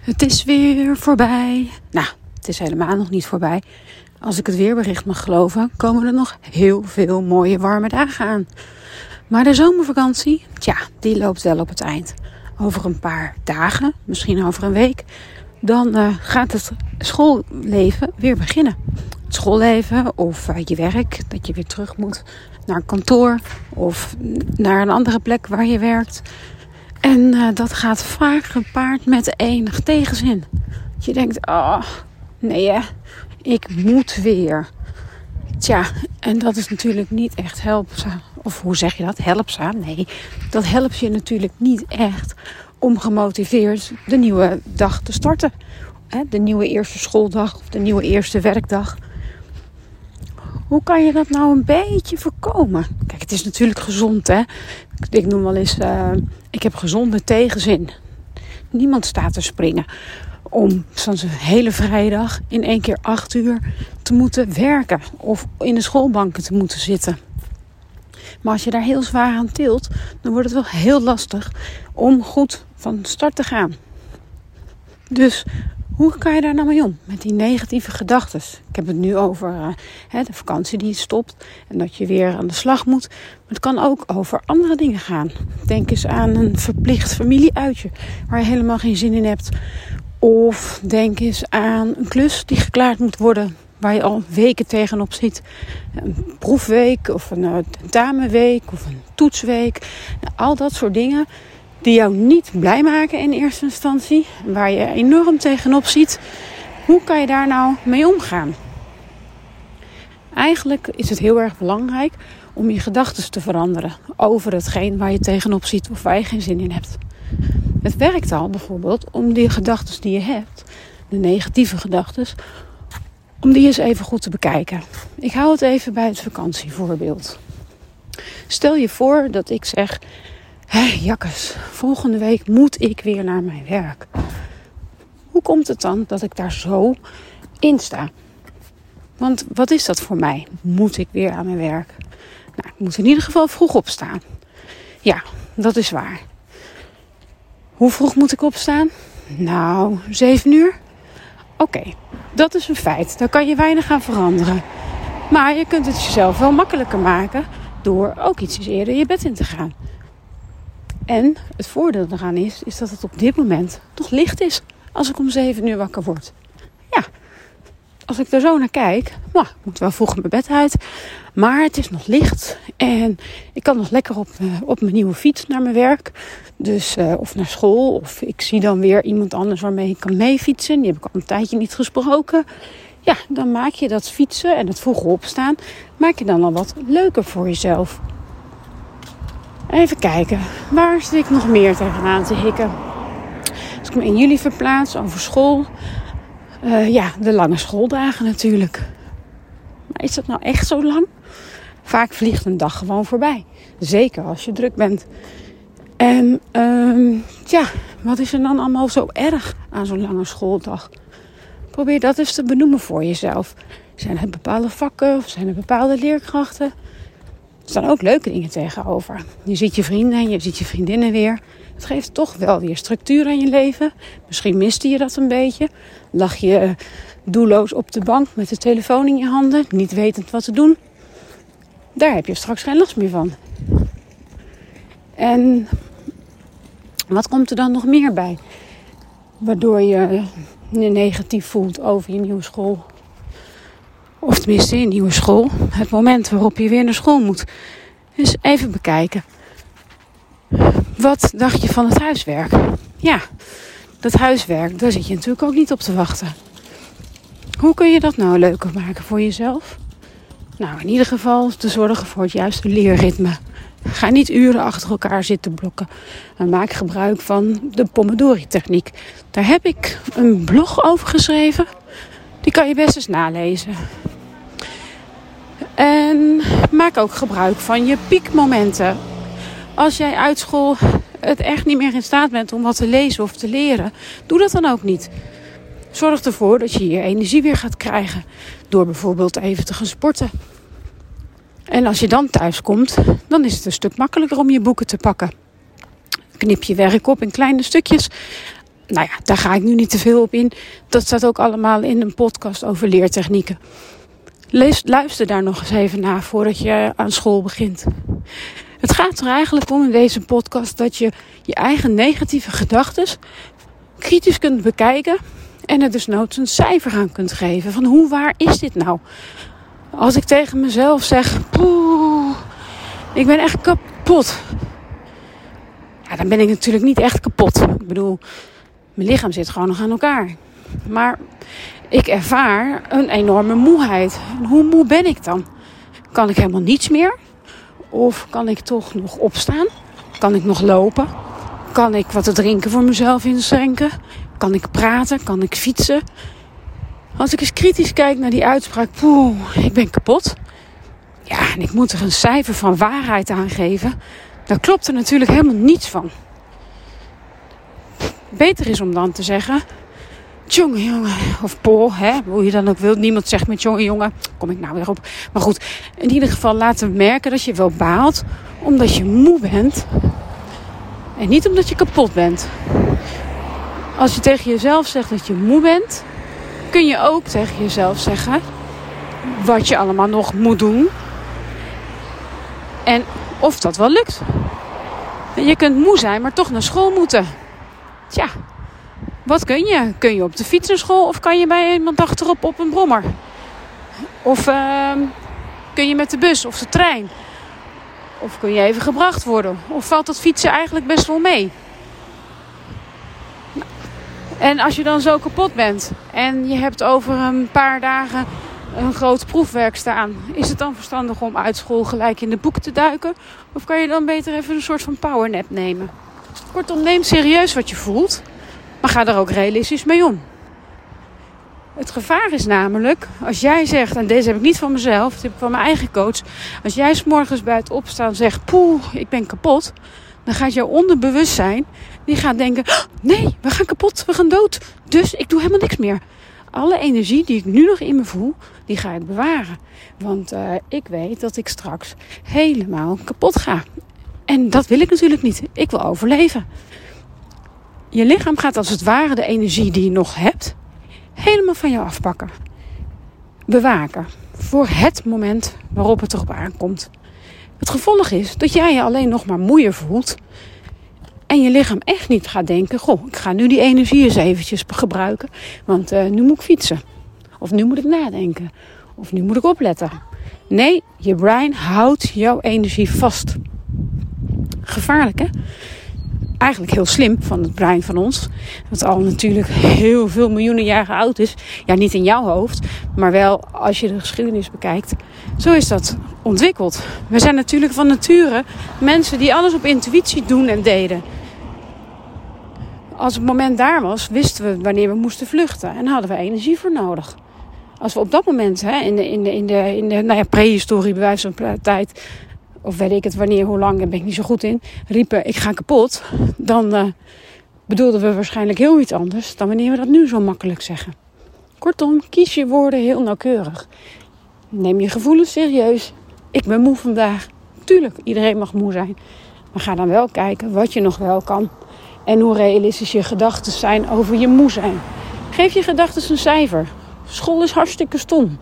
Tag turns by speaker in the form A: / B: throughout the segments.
A: Het is weer voorbij. Nou, het is helemaal nog niet voorbij. Als ik het weerbericht mag geloven, komen er nog heel veel mooie warme dagen aan. Maar de zomervakantie, tja, die loopt wel op het eind. Over een paar dagen, misschien over een week, dan uh, gaat het schoolleven weer beginnen. Het schoolleven of uh, je werk, dat je weer terug moet naar een kantoor of naar een andere plek waar je werkt. En uh, dat gaat vaak gepaard met enig tegenzin. Dat je denkt, oh, nee hè, ik moet weer. Tja, en dat is natuurlijk niet echt helpzaam. Of hoe zeg je dat? Helpzaam? Nee, dat helpt je natuurlijk niet echt om gemotiveerd de nieuwe dag te starten. De nieuwe eerste schooldag of de nieuwe eerste werkdag. Hoe kan je dat nou een beetje voorkomen? Kijk, het is natuurlijk gezond, hè. Ik noem wel eens, uh, ik heb gezonde tegenzin. Niemand staat te springen om zo'n hele vrijdag in één keer acht uur te moeten werken of in de schoolbanken te moeten zitten. Maar als je daar heel zwaar aan tilt, dan wordt het wel heel lastig om goed van start te gaan. Dus hoe kan je daar nou mee om? Met die negatieve gedachten. Ik heb het nu over uh, hè, de vakantie die stopt en dat je weer aan de slag moet. Maar het kan ook over andere dingen gaan. Denk eens aan een verplicht familieuitje waar je helemaal geen zin in hebt. Of denk eens aan een klus die geklaard moet worden waar je al weken tegenop zit. Een proefweek of een uh, tentamenweek of een toetsweek. Nou, al dat soort dingen die jou niet blij maken in eerste instantie. Waar je enorm tegenop ziet. Hoe kan je daar nou mee omgaan? Eigenlijk is het heel erg belangrijk om je gedachten te veranderen over hetgeen waar je tegenop ziet of waar je geen zin in hebt. Het werkt al bijvoorbeeld om die gedachten die je hebt, de negatieve gedachten, om die eens even goed te bekijken. Ik hou het even bij het vakantievoorbeeld. Stel je voor dat ik zeg: Hé, jakkes, volgende week moet ik weer naar mijn werk. Hoe komt het dan dat ik daar zo in sta? Want wat is dat voor mij? Moet ik weer aan mijn werk? Nou, ik moet in ieder geval vroeg opstaan. Ja, dat is waar. Hoe vroeg moet ik opstaan? Nou, zeven uur. Oké, dat is een feit. Daar kan je weinig aan veranderen. Maar je kunt het jezelf wel makkelijker maken door ook iets eerder je bed in te gaan. En het voordeel eraan is, is dat het op dit moment nog licht is als ik om 7 uur wakker word. Ja, als ik er zo naar kijk, nou, ik moet wel vroeg mijn bed uit. Maar het is nog licht en ik kan nog lekker op, uh, op mijn nieuwe fiets naar mijn werk. Dus, uh, of naar school. Of ik zie dan weer iemand anders waarmee ik kan meefietsen. Die heb ik al een tijdje niet gesproken. Ja, dan maak je dat fietsen en het vroeg opstaan, maak je dan al wat leuker voor jezelf. Even kijken, waar zit ik nog meer tegenaan te hikken? Als ik me in jullie verplaats over school. Uh, ja, de lange schooldagen natuurlijk. Maar is dat nou echt zo lang? Vaak vliegt een dag gewoon voorbij. Zeker als je druk bent. En um, ja, wat is er dan allemaal zo erg aan zo'n lange schooldag? Probeer dat eens te benoemen voor jezelf. Zijn er bepaalde vakken of zijn er bepaalde leerkrachten? Staan ook leuke dingen tegenover. Je ziet je vrienden en je ziet je vriendinnen weer. Het geeft toch wel weer structuur aan je leven. Misschien miste je dat een beetje. Lag je doelloos op de bank met de telefoon in je handen, niet wetend wat te doen. Daar heb je straks geen last meer van. En wat komt er dan nog meer bij? Waardoor je je negatief voelt over je nieuwe school. Of tenminste, je nieuwe school. Het moment waarop je weer naar school moet. Dus even bekijken. Wat dacht je van het huiswerk? Ja, dat huiswerk, daar zit je natuurlijk ook niet op te wachten. Hoe kun je dat nou leuker maken voor jezelf? Nou, in ieder geval te zorgen voor het juiste leerritme. Ga niet uren achter elkaar zitten blokken. Maar maak gebruik van de Pomodori-techniek. Daar heb ik een blog over geschreven. Die kan je best eens nalezen. En maak ook gebruik van je piekmomenten. Als jij uit school het echt niet meer in staat bent om wat te lezen of te leren, doe dat dan ook niet. Zorg ervoor dat je je energie weer gaat krijgen door bijvoorbeeld even te gaan sporten. En als je dan thuis komt, dan is het een stuk makkelijker om je boeken te pakken. Knip je werk op in kleine stukjes. nou ja, daar ga ik nu niet te veel op in. Dat staat ook allemaal in een podcast over leertechnieken. Luister daar nog eens even naar voordat je aan school begint. Het gaat er eigenlijk om in deze podcast dat je je eigen negatieve gedachten kritisch kunt bekijken en er dus noods een cijfer aan kunt geven. Van hoe waar is dit nou? Als ik tegen mezelf zeg, poeh, ik ben echt kapot. Ja, dan ben ik natuurlijk niet echt kapot. Ik bedoel, mijn lichaam zit gewoon nog aan elkaar. Maar ik ervaar een enorme moeheid. Hoe moe ben ik dan? Kan ik helemaal niets meer? Of kan ik toch nog opstaan? Kan ik nog lopen? Kan ik wat te drinken voor mezelf inschenken? Kan ik praten? Kan ik fietsen? Als ik eens kritisch kijk naar die uitspraak, poeh, ik ben kapot. Ja, en ik moet er een cijfer van waarheid aan geven. Daar klopt er natuurlijk helemaal niets van. Beter is om dan te zeggen, jongen, jongen, of Paul, hè, hoe je dan ook wilt. Niemand zegt met jongen, jongen, kom ik nou weer op. Maar goed, in ieder geval laten merken dat je wel baalt, omdat je moe bent. En niet omdat je kapot bent. Als je tegen jezelf zegt dat je moe bent, kun je ook tegen jezelf zeggen wat je allemaal nog moet doen. En of dat wel lukt. Je kunt moe zijn, maar toch naar school moeten. Tja, wat kun je? Kun je op de fiets naar school of kan je bij iemand achterop op een brommer? Of uh, kun je met de bus of de trein? Of kun je even gebracht worden? Of valt dat fietsen eigenlijk best wel mee? En als je dan zo kapot bent en je hebt over een paar dagen een groot proefwerk staan, is het dan verstandig om uit school gelijk in de boek te duiken? Of kan je dan beter even een soort van powernap nemen? Kortom, neem serieus wat je voelt, maar ga er ook realistisch mee om. Het gevaar is namelijk, als jij zegt, en deze heb ik niet van mezelf, dit heb ik van mijn eigen coach. Als jij s'morgens bij het opstaan zegt, poeh, ik ben kapot. Dan gaat jouw onderbewustzijn, die gaat denken, oh, nee, we gaan kapot, we gaan dood. Dus ik doe helemaal niks meer. Alle energie die ik nu nog in me voel, die ga ik bewaren. Want uh, ik weet dat ik straks helemaal kapot ga. En dat wil ik natuurlijk niet. Ik wil overleven. Je lichaam gaat als het ware de energie die je nog hebt, helemaal van jou afpakken. Bewaken. Voor het moment waarop het erop aankomt. Het gevolg is dat jij je alleen nog maar moeier voelt. En je lichaam echt niet gaat denken: Goh, ik ga nu die energie eens eventjes gebruiken. Want uh, nu moet ik fietsen. Of nu moet ik nadenken. Of nu moet ik opletten. Nee, je brein houdt jouw energie vast. Gevaarlijk hè? Eigenlijk heel slim van het brein van ons. Wat al natuurlijk heel veel miljoenen jaren oud is. Ja, niet in jouw hoofd, maar wel als je de geschiedenis bekijkt. Zo is dat ontwikkeld. We zijn natuurlijk van nature mensen die alles op intuïtie doen en deden. Als het moment daar was, wisten we wanneer we moesten vluchten en hadden we energie voor nodig. Als we op dat moment, hè, in de, in de, in de, in de nou ja, prehistorie, bij van tijd, of weet ik het wanneer, hoe lang, daar ben ik niet zo goed in, riepen ik ga kapot, dan uh, bedoelden we waarschijnlijk heel iets anders dan wanneer we dat nu zo makkelijk zeggen. Kortom, kies je woorden heel nauwkeurig. Neem je gevoelens serieus. Ik ben moe vandaag. Tuurlijk, iedereen mag moe zijn. Maar ga dan wel kijken wat je nog wel kan. En hoe realistisch je gedachten zijn over je moe zijn. Geef je gedachten een cijfer. School is hartstikke stom.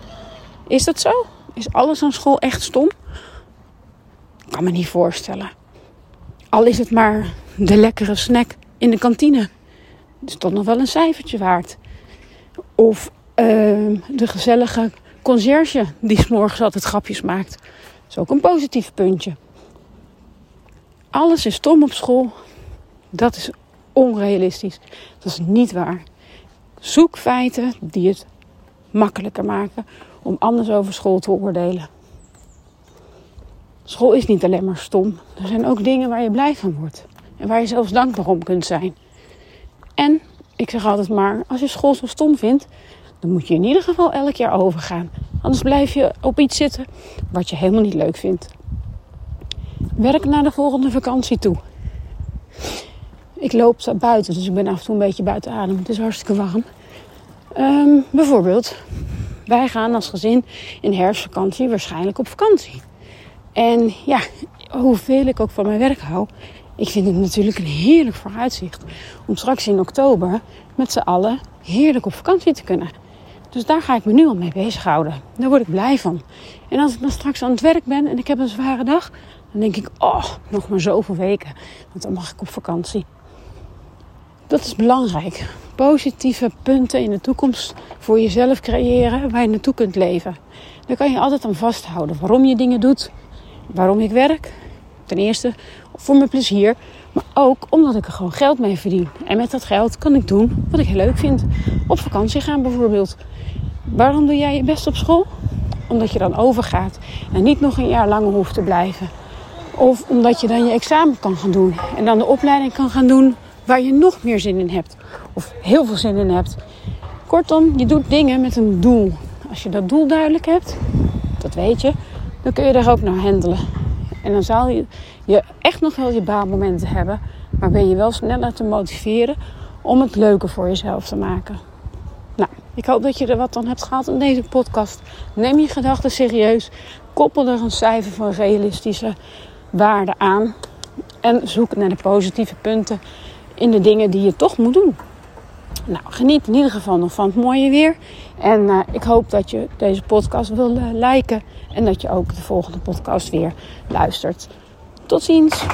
A: Is dat zo? Is alles aan school echt stom? Kan me niet voorstellen. Al is het maar de lekkere snack in de kantine. is toch nog wel een cijfertje waard. Of uh, de gezellige conciërge die s'morgens altijd grapjes maakt. Dat is ook een positief puntje. Alles is stom op school. Dat is onrealistisch. Dat is niet waar. Zoek feiten die het makkelijker maken om anders over school te oordelen. School is niet alleen maar stom. Er zijn ook dingen waar je blij van wordt. En waar je zelfs dankbaar om kunt zijn. En ik zeg altijd maar, als je school zo stom vindt, dan moet je in ieder geval elk jaar overgaan. Anders blijf je op iets zitten wat je helemaal niet leuk vindt. Werk naar de volgende vakantie toe. Ik loop buiten, dus ik ben af en toe een beetje buiten adem. Het is hartstikke warm. Um, bijvoorbeeld, wij gaan als gezin in herfstvakantie waarschijnlijk op vakantie. En ja, hoeveel ik ook van mijn werk hou, Ik vind het natuurlijk een heerlijk vooruitzicht om straks in oktober met z'n allen heerlijk op vakantie te kunnen. Dus daar ga ik me nu al mee bezighouden. Daar word ik blij van. En als ik dan straks aan het werk ben en ik heb een zware dag, dan denk ik, oh, nog maar zoveel weken. Want dan mag ik op vakantie. Dat is belangrijk. Positieve punten in de toekomst voor jezelf creëren waar je naartoe kunt leven. Daar kan je altijd aan vasthouden. Waarom je dingen doet, waarom ik werk. Ten eerste voor mijn plezier, maar ook omdat ik er gewoon geld mee verdien. En met dat geld kan ik doen wat ik heel leuk vind. Op vakantie gaan bijvoorbeeld. Waarom doe jij je best op school? Omdat je dan overgaat en niet nog een jaar langer hoeft te blijven. Of omdat je dan je examen kan gaan doen en dan de opleiding kan gaan doen waar je nog meer zin in hebt. Of heel veel zin in hebt. Kortom, je doet dingen met een doel. Als je dat doel duidelijk hebt, dat weet je, dan kun je er ook naar handelen. En dan zal je, je echt nog wel je baalmomenten hebben, maar ben je wel sneller te motiveren om het leuker voor jezelf te maken. Nou, ik hoop dat je er wat aan hebt gehad in deze podcast. Neem je gedachten serieus. Koppel er een cijfer van realistische waarde aan. En zoek naar de positieve punten in de dingen die je toch moet doen. Nou, geniet in ieder geval nog van het mooie weer. En uh, ik hoop dat je deze podcast wil uh, liken. En dat je ook de volgende podcast weer luistert. Tot ziens!